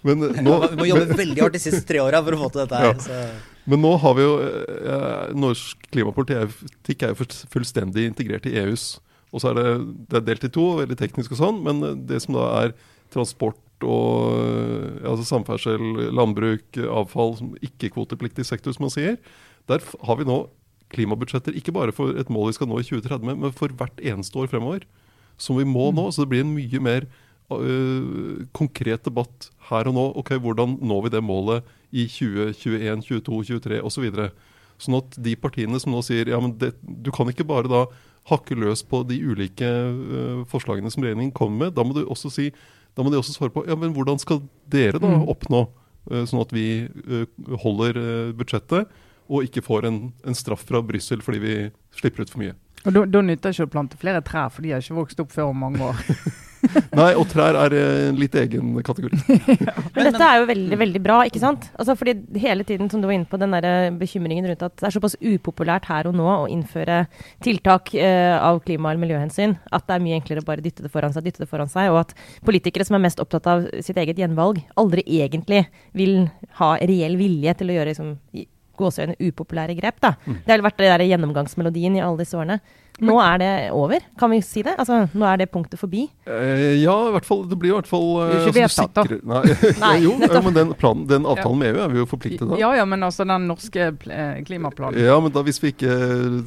Men eh, nå, Vi må jobbe veldig hardt de siste tre åra for å få til dette her. Ja. Men nå har vi jo eh, Norsk klimapolitikk er jo fullstendig integrert i EUs. Og så er det, det er delt i to, veldig teknisk og sånn, men det som da er transport og altså samferdsel, landbruk, avfall, ikke-kvotepliktig sektor, som man sier. Der har vi nå klimabudsjetter ikke bare for et mål vi skal nå i 2030, men for hvert eneste år fremover. Som vi må nå. Så det blir en mye mer uh, konkret debatt her og nå. Ok, Hvordan når vi det målet i 2021, 22, 23 osv. Sånn at de partiene som nå sier ja, men det, du kan ikke bare da hakke løs på de ulike uh, forslagene som regjeringen kommer med. Da må du også si da må de også svare på ja, men hvordan skal dere da mm. oppnå uh, sånn at vi uh, holder uh, budsjettet og ikke får en, en straff fra Brussel fordi vi slipper ut for mye. Og Da nytter det ikke å plante flere trær, for de har ikke vokst opp før om mange år. Nei, og trær er en litt egen kategori. Men dette er jo veldig veldig bra, ikke sant? Altså fordi hele tiden som du var inne på, den der eh, bekymringen rundt at det er såpass upopulært her og nå å innføre tiltak eh, av klima- eller miljøhensyn, at det er mye enklere å bare dytte det foran seg, dytte det foran seg, og at politikere som er mest opptatt av sitt eget gjenvalg, aldri egentlig vil ha reell vilje til å gjøre liksom, gåseøyne upopulære grep. da. Mm. Det har vært det der gjennomgangsmelodien i alle disse årene. Nå er det over, kan vi si det? Altså, Nå er det punktet forbi? Eh, ja, i hvert fall. Det blir i hvert fall uh, ikke altså, vedtatt, da. Nei, Nei jo, men den, planen, den avtalen med EU er vi jo forpliktet av. Ja, ja, men altså den norske eh, klimaplanen. Ja, men da hvis vi ikke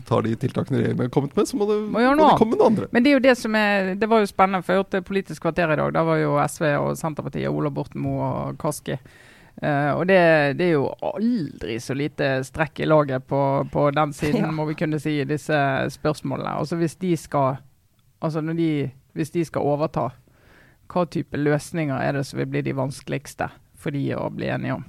tar de tiltakene regjeringen har kommet med, så må det, må må det komme noe andre. Men det er jo det som er Det var jo spennende, for jeg hørte Politisk kvarter i dag. Da var jo SV og Senterpartiet, Ola Borten Moe og Kaski Uh, og det, det, er jo aldri så lite strekk i laget på, på den siden, ja. må vi kunne si, i disse spørsmålene. Altså hvis de skal altså de, hvis de skal overta, hva type løsninger er det som vil bli de vanskeligste for de å bli enige om?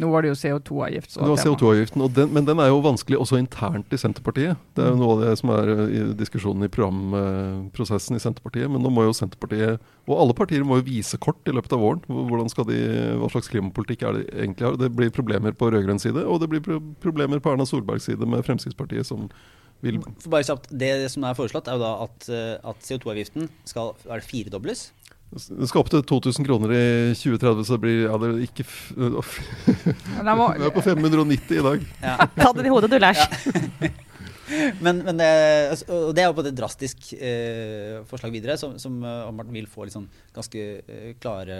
Nå var det jo CO2-avgift. CO2-avgiften, Men den er jo vanskelig også internt i Senterpartiet. Det er jo noe av det som er eh, i diskusjonen i programprosessen i Senterpartiet. Men nå må jo Senterpartiet, og alle partier, må jo vise kort i løpet av våren. Hvordan skal de, Hva slags klimapolitikk er det egentlig har. Det blir problemer på rød-grønn side, og det blir problemer på Erna Solbergs side med Fremskrittspartiet, som vil For bare kjapt, Det som er foreslått, er jo da at, eh, at CO2-avgiften skal være firedobles. Det skal opp til 2000 kroner i 2030, så det blir ja, det er ikke Vi er på 590 i dag. Ja. Ta det i hodet, du, Lars. Ja. men, men det, og det er jo på et drastisk eh, forslag videre, som, som Martin vil få liksom ganske uh, klare,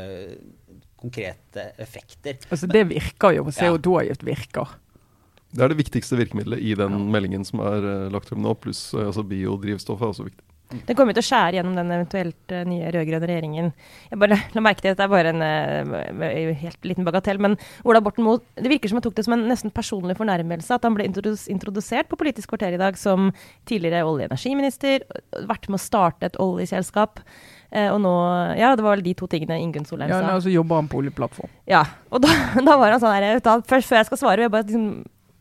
konkrete effekter. Altså Det virker jo. CO2-avgift virker. Det er det viktigste virkemidlet i den meldingen som er uh, lagt frem nå, pluss altså biodrivstoff er også viktig. Den kommer til å skjære gjennom den eventuelt uh, nye rød-grønne regjeringen. Jeg bare la merke til at det er bare en uh, helt liten bagatell, men Ola Borten Moe Det virker som han tok det som en nesten personlig fornærmelse at han ble introdusert på Politisk kvarter i dag som tidligere olje- og energiminister, vært med å starte et oljeselskap. Uh, og nå Ja, det var vel de to tingene Ingunn Solheim sa. Ja, og så jobber han på oljeplattform. Ja. Og da, da var han sånn her Før jeg skal svare, vil jeg bare liksom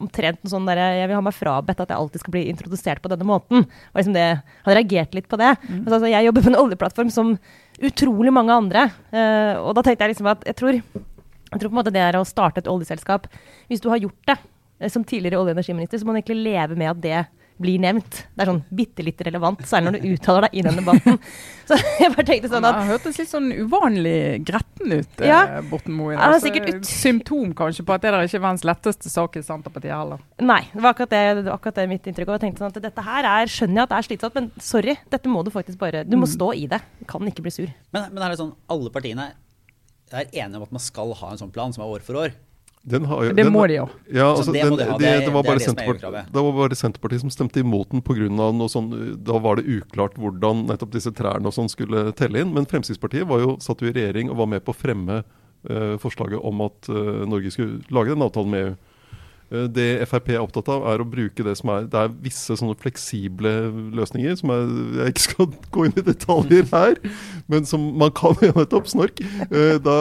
omtrent en sånn der, Jeg vil ha meg frabedt at jeg alltid skal bli introdusert på denne måten. Og liksom det, Han reagerte litt på det. Mm. Altså, jeg jobber på en oljeplattform som utrolig mange andre. Uh, og da tenkte jeg liksom at jeg tror, jeg tror på en måte det er å starte et oljeselskap Hvis du har gjort det uh, som tidligere olje- og energiminister, så må du egentlig leve med at det blir nevnt. Det er sånn bitte litt relevant, særlig når du uttaler deg i den debatten. Så jeg bare tenkte sånn at Han hørtes litt sånn uvanlig gretten ut, ja, eh, Borten Moe. Altså, ut... Symptom kanskje på at det der ikke er verdens letteste sak i Senterpartiet heller. Nei, det var akkurat det, det, var akkurat det mitt inntrykk. Og jeg tenkte sånn at dette her er, skjønner jeg at det er slitsomt, men sorry, dette må du faktisk bare Du må mm. stå i det. Du kan ikke bli sur. Men, men er det sånn alle partiene er enige om at man skal ha en sånn plan som er år for år? Har, det må de jo. Ja, altså, det, den, de det, det, var bare Senterpartiet, det var bare Senterpartiet som stemte imot den pga. noe sånn Da var det uklart hvordan nettopp disse trærne og sånn skulle telle inn. Men Fremskrittspartiet var jo, satt jo i regjering og var med på å fremme uh, forslaget om at uh, Norge skulle lage den avtalen med EU. Eh, det Frp er opptatt av, er å bruke det som er Det er visse sånne fleksible løsninger som er, jeg ikke skal gå inn i detaljer her, men som man kan nettopp, snork, eh, da,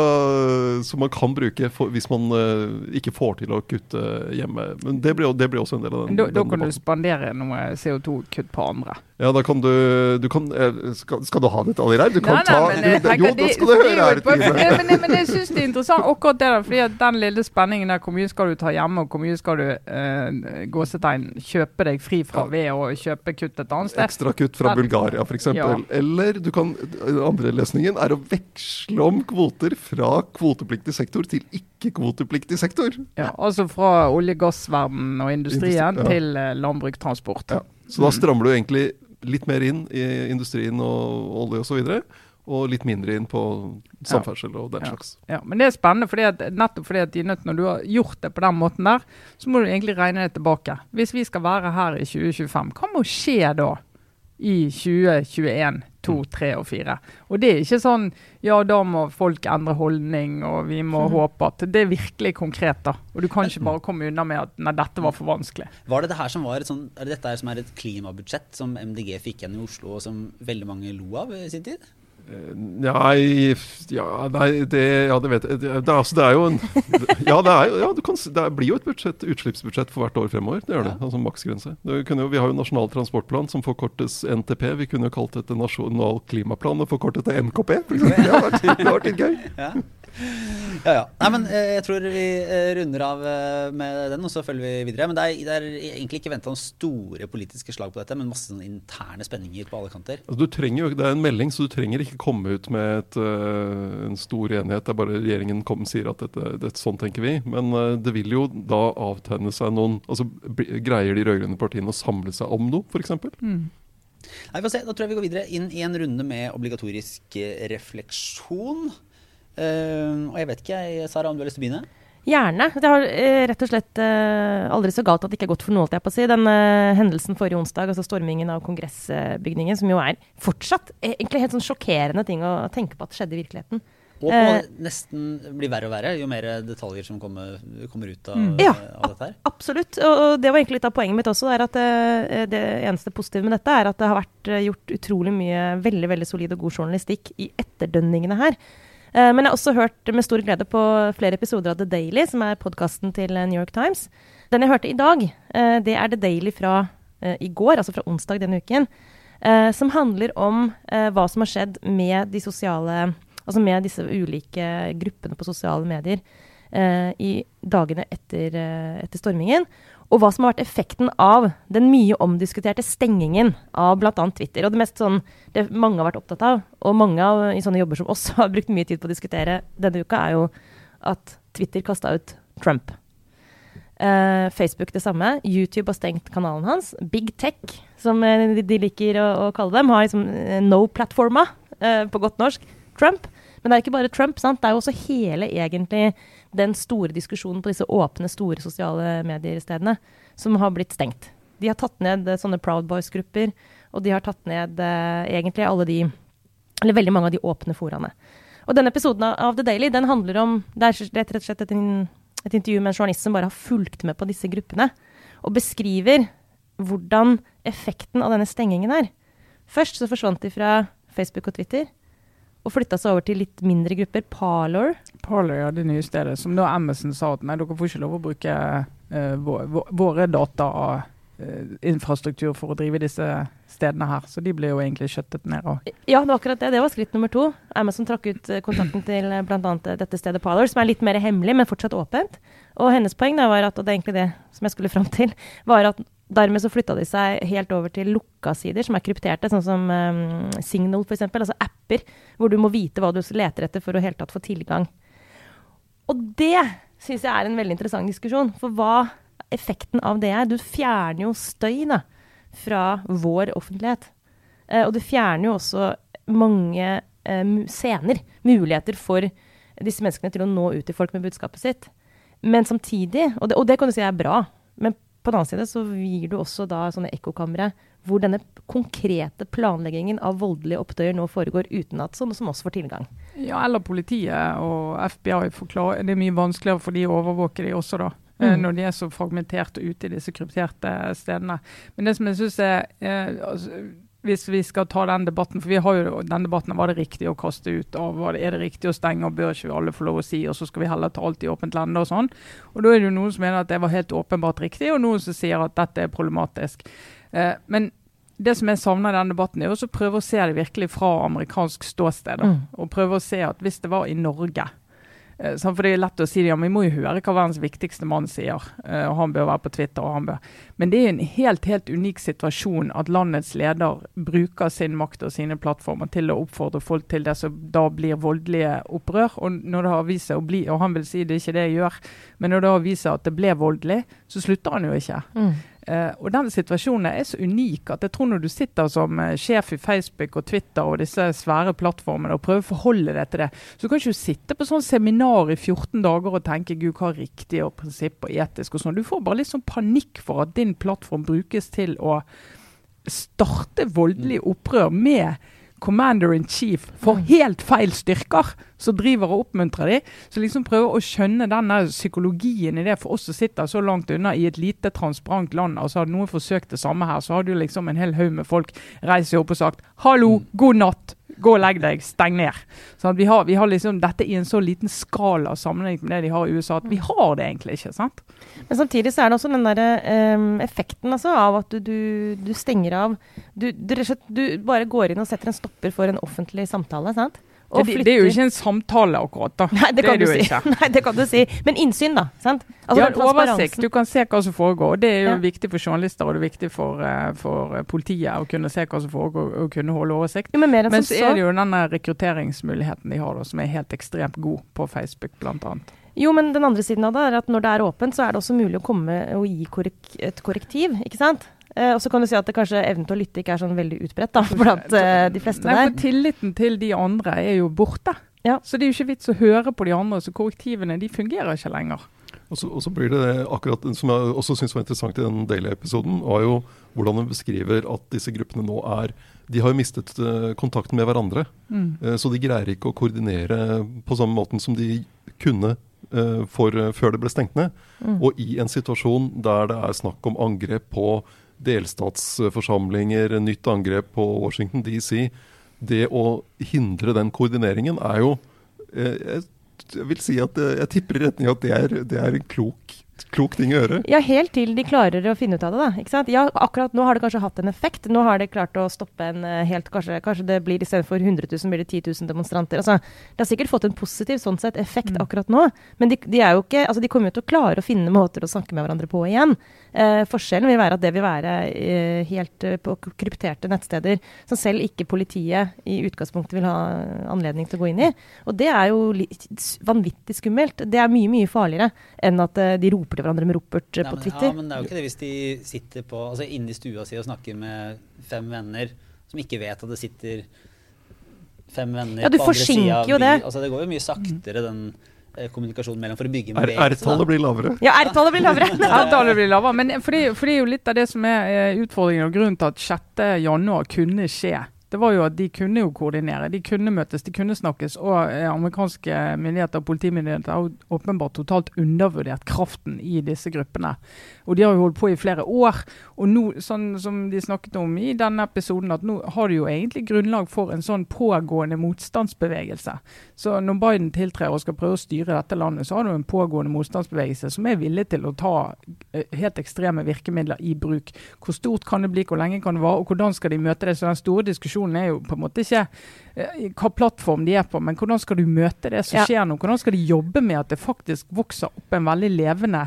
som man kan bruke for, hvis man uh, ikke får til å kutte hjemme. Men det blir, det blir også en del av den. Da, da kan du spandere noe CO2-kutt på andre. Ja, da kan du, du kan, skal, skal, du ha detaljer her? Du kan nei, nei, ta men, du, Jo, da skal du høre her, Trine. Men, men, jeg syns det er interessant akkurat det der, fordi den lille spenningen der, hvor mye skal du ta hjemme, og hvor mye skal du eh, gåsetegn kjøpe deg fri fra ved å kjøpe kutt et annet sted. Ekstra kutt fra Bulgaria f.eks. Ja. Eller du kan, andre løsningen er å veksle om kvoter fra kvotepliktig sektor til ikke-kvotepliktig sektor. Ja, Altså fra olje- gassverden og industrien Industri, ja. til eh, landbruk, transport. Ja. Så da strammer du egentlig litt mer inn i industrien og olje osv. Og, og litt mindre inn på samferdsel og den slags. Ja, Men det er spennende, fordi at, nettopp fordi at nødt, når du har gjort det på den måten der, så må du egentlig regne det tilbake. Hvis vi skal være her i 2025, hva må skje da? I 2021, 2, 3 og 4. Og det er ikke sånn ja, da må folk endre holdning, og vi må mm. håpe at Det er virkelig konkret, da. Og du kan ikke bare komme unna med at nei, dette var for vanskelig. Var det det her som var et sånn, er det dette her som er et klimabudsjett som MDG fikk igjen i Oslo, og som veldig mange lo av i sin tid? Nei Ja, nei, det, ja, det vet jeg. Det, det, altså, det er jo en Ja, det, er, ja kan, det blir jo et budsjett, utslippsbudsjett for hvert år fremover. Det gjør det. Altså maksgrense. vi har jo Nasjonal transportplan som forkortes NTP. Vi kunne jo kalt dette Nasjonal klimaplan og forkortet til. For det har vært litt gøy. Ja. Ja, ja. Nei, men eh, jeg tror vi eh, runder av eh, med den, og så følger vi videre. Men det er, det er egentlig ikke venta noen store politiske slag på dette, men masse sånne interne spenninger på alle kanter. Altså, trenger, det er en melding, så du trenger ikke komme ut med et, en stor enighet. Det er bare regjeringen kom, sier at dette, dette, sånn tenker vi. Men det vil jo da avtegne seg noen altså Greier de rød-grønne partiene å samle seg om noe, f.eks.? Mm. Nei, vi får se. Da tror jeg vi går videre inn i en runde med obligatorisk refleksjon. Uh, og jeg vet ikke, Sara, om du har lyst til å begynne? Gjerne. Det har uh, rett og slett uh, aldri så galt at det ikke er godt for noe, holdt jeg på å si. Den hendelsen forrige onsdag, altså stormingen av kongressbygningen, som jo er fortsatt egentlig helt sånn sjokkerende ting å tenke på at skjedde i virkeligheten. Og på nesten blir verre og verre jo mer detaljer som kommer, kommer ut av, mm. ja, av, dette her. Absolutt. Og, det var egentlig litt av poenget mitt også. at det, det eneste positive med dette er at det har vært gjort utrolig mye veldig veldig solid og god journalistikk i etterdønningene her. Uh, men jeg har også hørt med stor glede på flere episoder av The Daily, som er podkasten til New York Times. Den jeg hørte i dag, uh, det er The Daily fra i går, altså fra onsdag denne uken. som handler om hva som har skjedd med de sosiale Altså med disse ulike gruppene på sosiale medier i dagene etter, etter stormingen og hva som har vært effekten av den mye omdiskuterte stengingen av bl.a. Twitter. Og det mest sånn, det mange har vært opptatt av, og mange av, i sånne jobber som oss har brukt mye tid på å diskutere denne uka, er jo at Twitter kasta ut Trump. Uh, Facebook det samme. YouTube har stengt kanalen hans. Big Tech, som de, de, liker å, å, kalle dem, har liksom uh, no-platforma, på godt norsk. Trump. Men det er ikke bare Trump. sant? Det er jo også hele egentlig den store diskusjonen på disse åpne, store sosiale mediestedene som har blitt stengt. De har tatt ned eh, sånne Proud Boys-grupper, og de har tatt ned eh, egentlig alle de Eller veldig mange av de åpne foraene. Og denne episoden av The Daily den handler om Det er rett og slett et, et intervju med en journalist som bare har fulgt med på disse gruppene, og beskriver hvordan effekten av denne stengingen er. Først så forsvant de fra Facebook og Twitter og flytta seg over til litt mindre grupper. Parlor. Parlor, ja, det nye stedet. Som da Amazon sa at nei, dere får ikke lov å bruke uh, våre, våre og uh, for å drive disse stedene her. Så de ble jo egentlig skjøttet ned. Og. Ja, det var akkurat det. Det var skritt nummer to. Amazon trakk ut uh, kontakten til bl.a. dette stedet Parlor, som er litt mer hemmelig, men fortsatt åpent. Og hennes poeng da var at, og det er egentlig det som jeg skulle fram til, var at Dermed så flytta de seg helt over til lukka sider, som er krypterte, sånn som um, Signal f.eks., altså apper, hvor du må vite hva du leter etter for å helt tatt få tilgang. Og det syns jeg er en veldig interessant diskusjon, for hva effekten av det er. Du fjerner jo støy da, fra vår offentlighet. Eh, og du fjerner jo også mange eh, scener, muligheter for disse menneskene til å nå ut til folk med budskapet sitt. Men samtidig, og det, og det kan du si er bra, men på den annen side så gir du også da sånne ekkokamre hvor denne konkrete planleggingen av voldelige opptøyer nå foregår uten at sånne som oss får tilgang. Ja, eller politiet og FBI forklarer Det er mye vanskeligere for de å overvåke de også, da. mm. når de er så fragmenterte ute i disse krypterte stedene. Men det som jeg synes er eh, altså, hvis vi skal ta den debatten, for vi har jo den debatten var det riktig å kaste ut av, er det riktig å stenge, og bør ikke alle få lov å si, og så skal vi heller ta alt i åpent lende og sånn. Og Da er det jo noen som mener at det var helt åpenbart riktig, og noen som sier at dette er problematisk. Eh, men det som jeg savner i denne debatten, er å prøve å se det virkelig fra amerikansk ståsted. Mm. Og prøve å se at hvis det var i Norge eh, for Det er lett å si ja, vi må jo høre hva verdens viktigste mann sier. Eh, og Han bør være på Twitter. og han bør. Men det er en helt helt unik situasjon at landets leder bruker sin makt og sine plattformer til å oppfordre folk til det som da blir voldelige opprør. Og når det har vist seg å bli, og han vil si det er ikke det jeg gjør, men når det har vist seg at det ble voldelig, så slutter han jo ikke. Mm. Uh, og den situasjonen er så unik at jeg tror når du sitter som uh, sjef i Facebook og Twitter og disse svære plattformene og prøver å forholde deg til det, så kan ikke du sitte på sånn seminar i 14 dager og tenke gud, hva er riktig og prinsipp og etisk og sånn. Du får bare litt sånn panikk for at din plattform brukes til å starte voldelig opprør med commander in chief for mm. helt feil styrker, som driver og oppmuntrer de. Så liksom prøve å skjønne denne psykologien i det for oss som sitter så langt unna i et lite, transparent land. altså Hadde noen forsøkt det samme her, så hadde jo liksom en hel haug med folk reist seg opp og sagt 'hallo, mm. god natt'. Gå og legg deg, steng ned. Sånn vi, har, vi, har, liksom dette i en så liten skala sammenlignet med det de har i USA, at vi har det egentlig ikke. sant? Men samtidig så er det også den der um, effekten altså, av at du, du, du stenger av du, du, bare går inn og setter en stopper for en offentlig samtale. sant? Det, det, er jo ikke en samtale, akkurat. da. Nei, det, det kan du si. Nei, det kan du si. Men innsyn, da. sant? Altså, ja, oversikt. Du kan se hva som foregår. og Det er jo ja. viktig for journalister og det er viktig for, uh, for, eh, politiet å kunne se hva som foregår og kunne holde oversikt. Jo, men men så er det jo den rekrutteringsmuligheten de har, da, som er helt ekstremt god på Facebook, bl.a. Jo, men den andre siden av det er at når det er åpent, så er det også mulig å komme og gi korrek et korrektiv. ikke sant? Eh, og så kan du si at det kanskje evnen til å lytte ikke er sånn veldig utbredt da, blant uh, de fleste Nei, der. For tilliten til de andre er jo borte. Ja. Så det er jo ikke vits å høre på de andre. Så korrektivene de fungerer ikke lenger. Og så, og så blir det, det akkurat som jeg også syns var interessant i den Daily-episoden, var jo hvordan hun beskriver at disse gruppene nå er De har jo mistet uh, kontakten med hverandre. Mm. Uh, så de greier ikke å koordinere på samme måten som de kunne uh, for, før det ble stengt ned. Mm. Og i en situasjon der det er snakk om angrep på delstatsforsamlinger, nytt angrep på Washington DC. Det å hindre den koordineringen er jo jeg, Jeg vil si at eh, jeg tipper i retning at det er, det er en klok klok ting å gjøre. Ja, helt til de klarer å finne ut av det. da, ikke sant? Ja, akkurat nå har det kanskje hatt en effekt. Nå har det klart å stoppe en eh, helt Kanskje, kanskje det blir istedenfor 100 000 blir det 10 000 demonstranter. altså, Det har sikkert fått en positiv sånn sett effekt mm. akkurat nå, men de, de, er jo ikke, altså de kommer jo til å klare å finne måter å snakke med hverandre på igjen. Eh, forskjellen vil være at det vil være eh, helt eh, på krypterte nettsteder som selv ikke politiet i utgangspunktet vil ha anledning til å gå inn i. Og det er jo vanvittig skummelt. Det er mye, mye farligere enn at eh, de roper til hverandre med ropert eh, på Twitter. Ja, men det er jo ikke det hvis de sitter på, altså inne i stua si og snakker med fem venner som ikke vet at det sitter fem venner ja, på andre sida Du forsinker jo Det. Altså, det går jo mye saktere, den eh, kommunikasjonen mellom for å bygge med R-tallet blir lavere. Ja, R-tallet blir lavere. R-tallet blir lavere, Men for det, for det, er jo litt av det som er utfordringen og grunnen til at 6.1 kunne skje det var jo at de kunne jo koordinere. De kunne møtes, de kunne snakkes. Og eh, amerikanske myndigheter og politimyndigheter har åpenbart totalt undervurdert kraften i disse gruppene. Og de har jo holdt på i flere år. Og nå, sånn som de snakket om i denne episoden, at nå har de jo egentlig grunnlag for en sånn pågående motstandsbevegelse. Så når Biden tiltrer og skal prøve å styre dette landet, så har du en pågående motstandsbevegelse som er villig til å ta eh, helt ekstreme virkemidler i bruk. Hvor stort kan det bli, hvor lenge kan det vare, og hvordan skal de møte det? Så den store diskusjonen diskusjonen er jo på en måte ikke eh, hva plattform de er på, men hvordan skal du møte det som ja. skjer nå? Hvordan skal de jobbe med at det faktisk vokser opp en veldig levende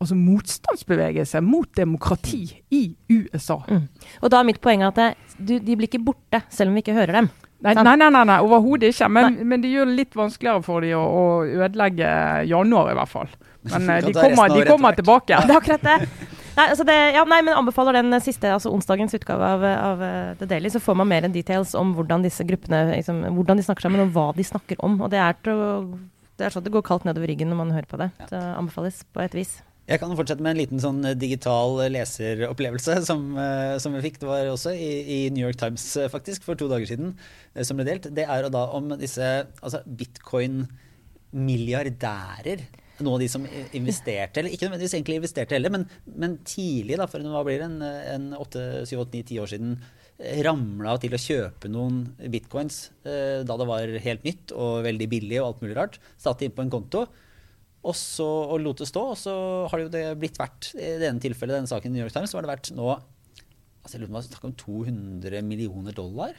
altså motstandsbevegelse mot demokrati i USA? Mm. Og da er mitt poeng at det, du, de blir ikke borte, selv om vi ikke hører dem. Nei, nei, nei, nei, nei overhodet ikke. Men, men, det gjør det litt vanskeligere for dem å, å, ødelegge januar, i hvert fall. Men eh, de kommer, de kommer tilbake. Ja. Det er akkurat det. Nei, altså det, ja, nei, men anbefaler den siste, altså onsdagens utgave av, av, eh, The Daily, så får man mer enn details om hvordan disse gruppene liksom, hvordan de snakker sammen, og hva de snakker om. Og det er, til, det er sånn at det går kaldt nedover ryggen når man hører på det. Ja. Det anbefales på et vis. Jeg kan fortsette med en liten sånn eh, digital leseropplevelse som, som vi fikk. Det var også i, i, New York Times faktisk, for to dager siden, som ble delt. Det er da om disse altså bitcoin-milliardærer noen av de som investerte, eller ikke nødvendigvis egentlig investerte heller, men, men tidlig, da, for hva blir det, en, en 8-7-8-9-10 år siden, ramla til å kjøpe noen bitcoins eh, da det var helt nytt og veldig billig og alt mulig rart. Satte inn på en konto. Og så og lot det stå, og så har det jo det blitt verdt I det ene tilfellet, denne saken i New York Times, så var det verdt nå altså jeg lurer på om 200 millioner dollar.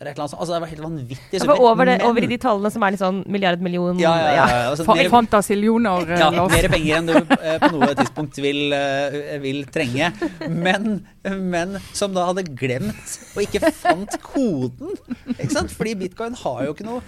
Det, et eller annet sånt. altså, det var helt vanvittig. Det var over, det, over, i de tallene som er litt sånn milliard, million Ja, ja, ja. ja. Altså, mer, Fantasillioner. Ja, mer penger enn du eh, på noe tidspunkt vil, uh, vil trenge. Men, men, som da hadde glemt og ikke fant koden. Ikke sant? Fordi bitcoin har jo ikke noe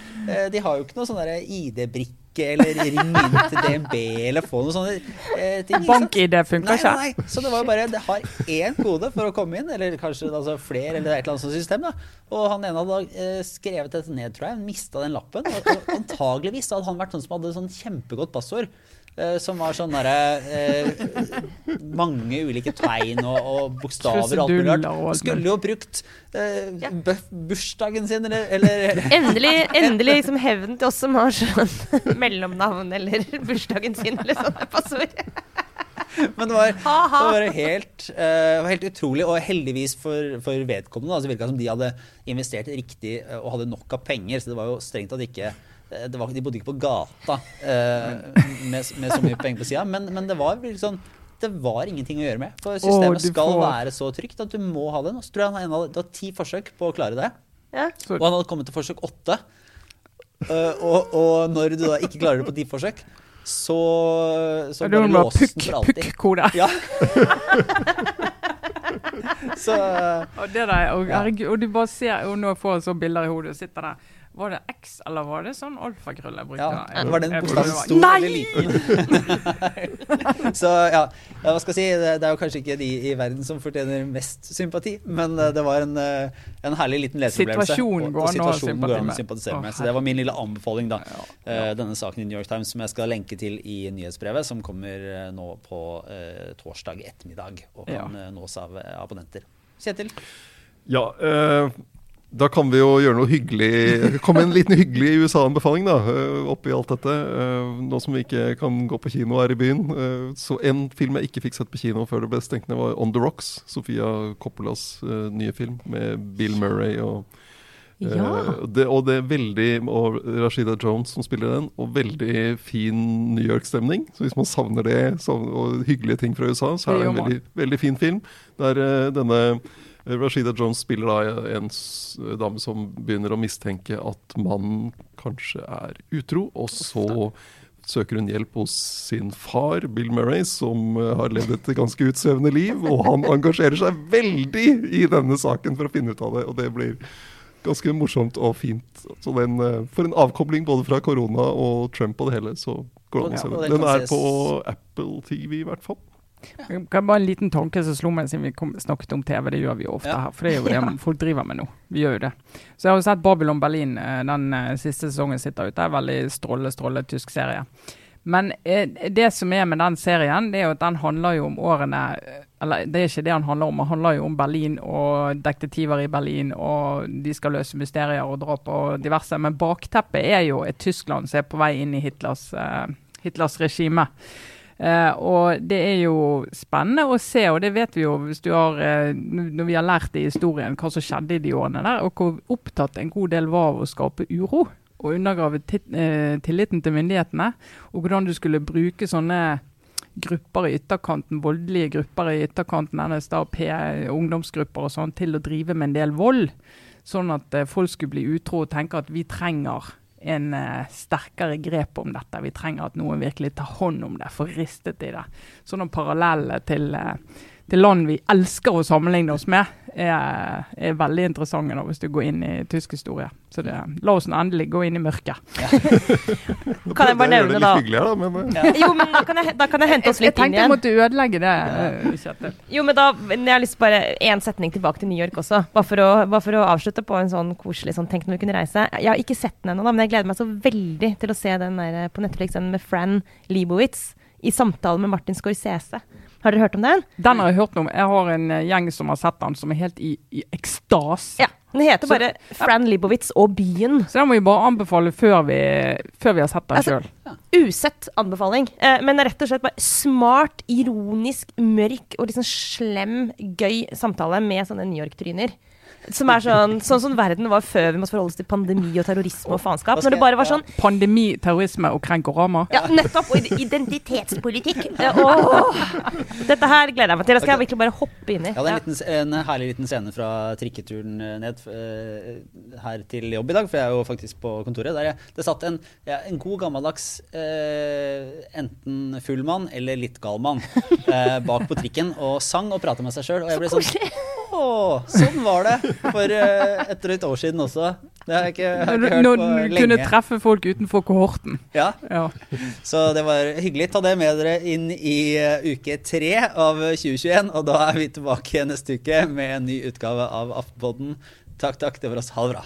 De har jo ikke noe sånn ID-brikke eller ring inn til DNB eller få noe sånne eh, ting. BankID funka ikke. Nei, nei, Så det var jo bare Det har én kode for å komme inn, eller kanskje altså, flere, eller et eller annet sånt system. da. Og han ene hadde eh, skrevet dette ned, tror jeg. Mista den lappen. Og, og antageligvis hadde han vært sånn som hadde sånn kjempegodt passord. Uh, som var sånn derre eh, Mange ulike tegn og, og bokstaver og alt mulig rart. Skulle jo brukt eh, ja. bursdagen sin, eller, eller Endelig, endelig liksom hevn til oss som har sånn mellomnavn eller bursdagen sin eller sånne passord. Men det var, det var helt, uh, helt, utrolig, og heldigvis for, for vedkommende så virka det som de hadde investert riktig og hadde nok av penger. Så det var jo strengt tatt ikke Eh, var, de bodde ikke på gata eh, med, med, så mye penger på sida, men, men, det var liksom det var ingenting å gjøre med. For systemet oh, skal får... være så trygt at du må ha det. Så tror jeg han hadde, det var ti forsøk på å klare det. Ja. Og han hadde kommet til forsøk åtte. Uh, og, og, når du da ikke klarer det på ti forsøk, så, så bare låses den for alltid. Pukk-kode. Ja. så og, det der, og, og, du bare ser, og nå får jeg så bilder i hodet, og sitter der var det X, eller var det sånn alfakrøll jeg brukte? Ja, var den bokstaven stor eller liten? så ja, hva skal jeg si, det, det, er jo kanskje ikke de i verden som fortjener mest sympati, men uh, det var en, uh, en herlig liten leseopplevelse. Situasjonen går an å sympatisere med. Så det var min lille anbefaling, da. Ja, ja. Uh, denne saken i New York Times som jeg skal lenke til i nyhetsbrevet, som kommer nå på torsdag ettermiddag og kan nås av abonnenter. Kjetil? Ja, uh, da kan vi jo gjøre noe hyggelig. Komme en liten hyggelig USA-anbefaling da, eh, oppi alt dette. Eh, nå som vi ikke kan gå på kino her i byen. Eh, så en film jeg ikke fikk sett på kino før det ble stengt ned, var On The Rocks. Sofia Coppolas nye film med Bill Murray og ja. det, og det er veldig Og Rashida Jones som spiller den, og veldig fin New York-stemning. Så hvis man savner det og hyggelige ting fra USA, så er det en veldig, veldig fin film. Der denne Rashida Jones spiller da en dame som begynner å mistenke at mannen kanskje er utro, og så søker hun hjelp hos sin far, Bill Murray, som eh, har levd et ganske utsvevende liv. Og han engasjerer seg veldig i denne saken for å finne ut av det, og det blir ganske morsomt og fint. Så den, eh, For en avkobling både fra korona og Trump og det hele, så går det an å se den. Den er på Apple TV i hvert fall. Ja. Bare en liten tanke som slo meg siden vi kom, snakket om TV. Det gjør vi jo ofte ja. her. For det er jo det ja. folk driver med nå. Vi gjør jo det. Så jeg har jo sett Babylon Berlin. Eh, den uh, siste sesongen sitter ute. Er veldig stråle, stråle tysk serie. Men eh, det som er med den serien, det er jo at den handler jo om årene Eller det er ikke det han handler om. Han handler jo om Berlin og detektiver i Berlin, og de skal løse mysterier og drap og diverse. Men bakteppet er jo et Tyskland som er på vei inn i Hitlers, uh, Hitlers regime. Uh, og det er jo spennende å se, og det vet vi jo hvis du har, eh, når vi har lært i historien hva som skjedde i de årene der, og hvor opptatt en god del var av å skape uro og undergrave eh, tilliten til myndighetene. Og hvordan du skulle bruke sånne grupper i ytterkanten, voldelige grupper i ytterkanten, NSDAP, ungdomsgrupper og sånn, til å drive med en del vold. Sånn at folk skulle bli utro og tenke at vi trenger en uh, sterkere grep om dette. Vi trenger at noen virkelig tar hånd om det, får ristet i det. Sånne paralleller til, uh, til land vi elsker å sammenligne oss med, er, er veldig interessante da, hvis du går inn i tysk historie. Så det, la oss endelig gå inn i mørket. Ja. kan jeg bare nevne, da? Da, men, ja. Jo, men da kan, jeg, da kan jeg hente oss litt inn igjen. Jeg tenkte jeg måtte ødelegge det, Ja. Kjetil. Jo, men da jeg har lyst bare én setning tilbake til New York også. Bare for å, bare for å avslutte på en sånn koselig sånn Tenk når vi kunne reise. Jeg har ikke sett den ennå, men jeg gleder meg så veldig til å se den der på Netflix, den med Fran Lebowitz i samtale med Martin Scorsese. Har dere hørt om den? Den har jeg hørt om. Jeg har en uh, gjeng som har sett den, som er helt i, i ekstase. Ja, Den heter så, bare Fran Libowitz og byen. Så den må vi bare anbefale før vi, før vi har sett den altså, sjøl. Usett anbefaling. Eh, men rett og slett bare smart, ironisk, mørk og liksom slem, gøy samtale med sånne New York-tryner. Som er sånn, sånn som verden var før vi måtte forholde oss til pandemi og terrorisme og faenskap. Når det bare var sånn Pandemi, terrorisme og krenkorama. Ja, nettopp. Og identitetspolitikk. Oh. Dette her gleder jeg meg til. Det skal jeg virkelig bare hoppe inn i. Ja, det er en, liten, en herlig liten scene fra trikketuren eh, ned eh, her til jobb i dag, for jeg er jo faktisk på kontoret. Der jeg, det satt en, ja, en god gammeldags eh, enten full mann eller litt gal mann eh, bak på trikken og sang og prata med seg sjøl. Og jeg ble sånn Å, sånn var det for eh, et drøyt år siden også. Det har jeg ikke, har ikke hørt Når på du kunne treffe folk utenfor kohorten. Ja, Ja. så det var hyggelig. Ta det med dere inn i eh, uke tre av 2021. Og da er vi tilbake neste uke med en ny utgave av Aftenpodden. Takk, takk. Det var oss. Ha det bra.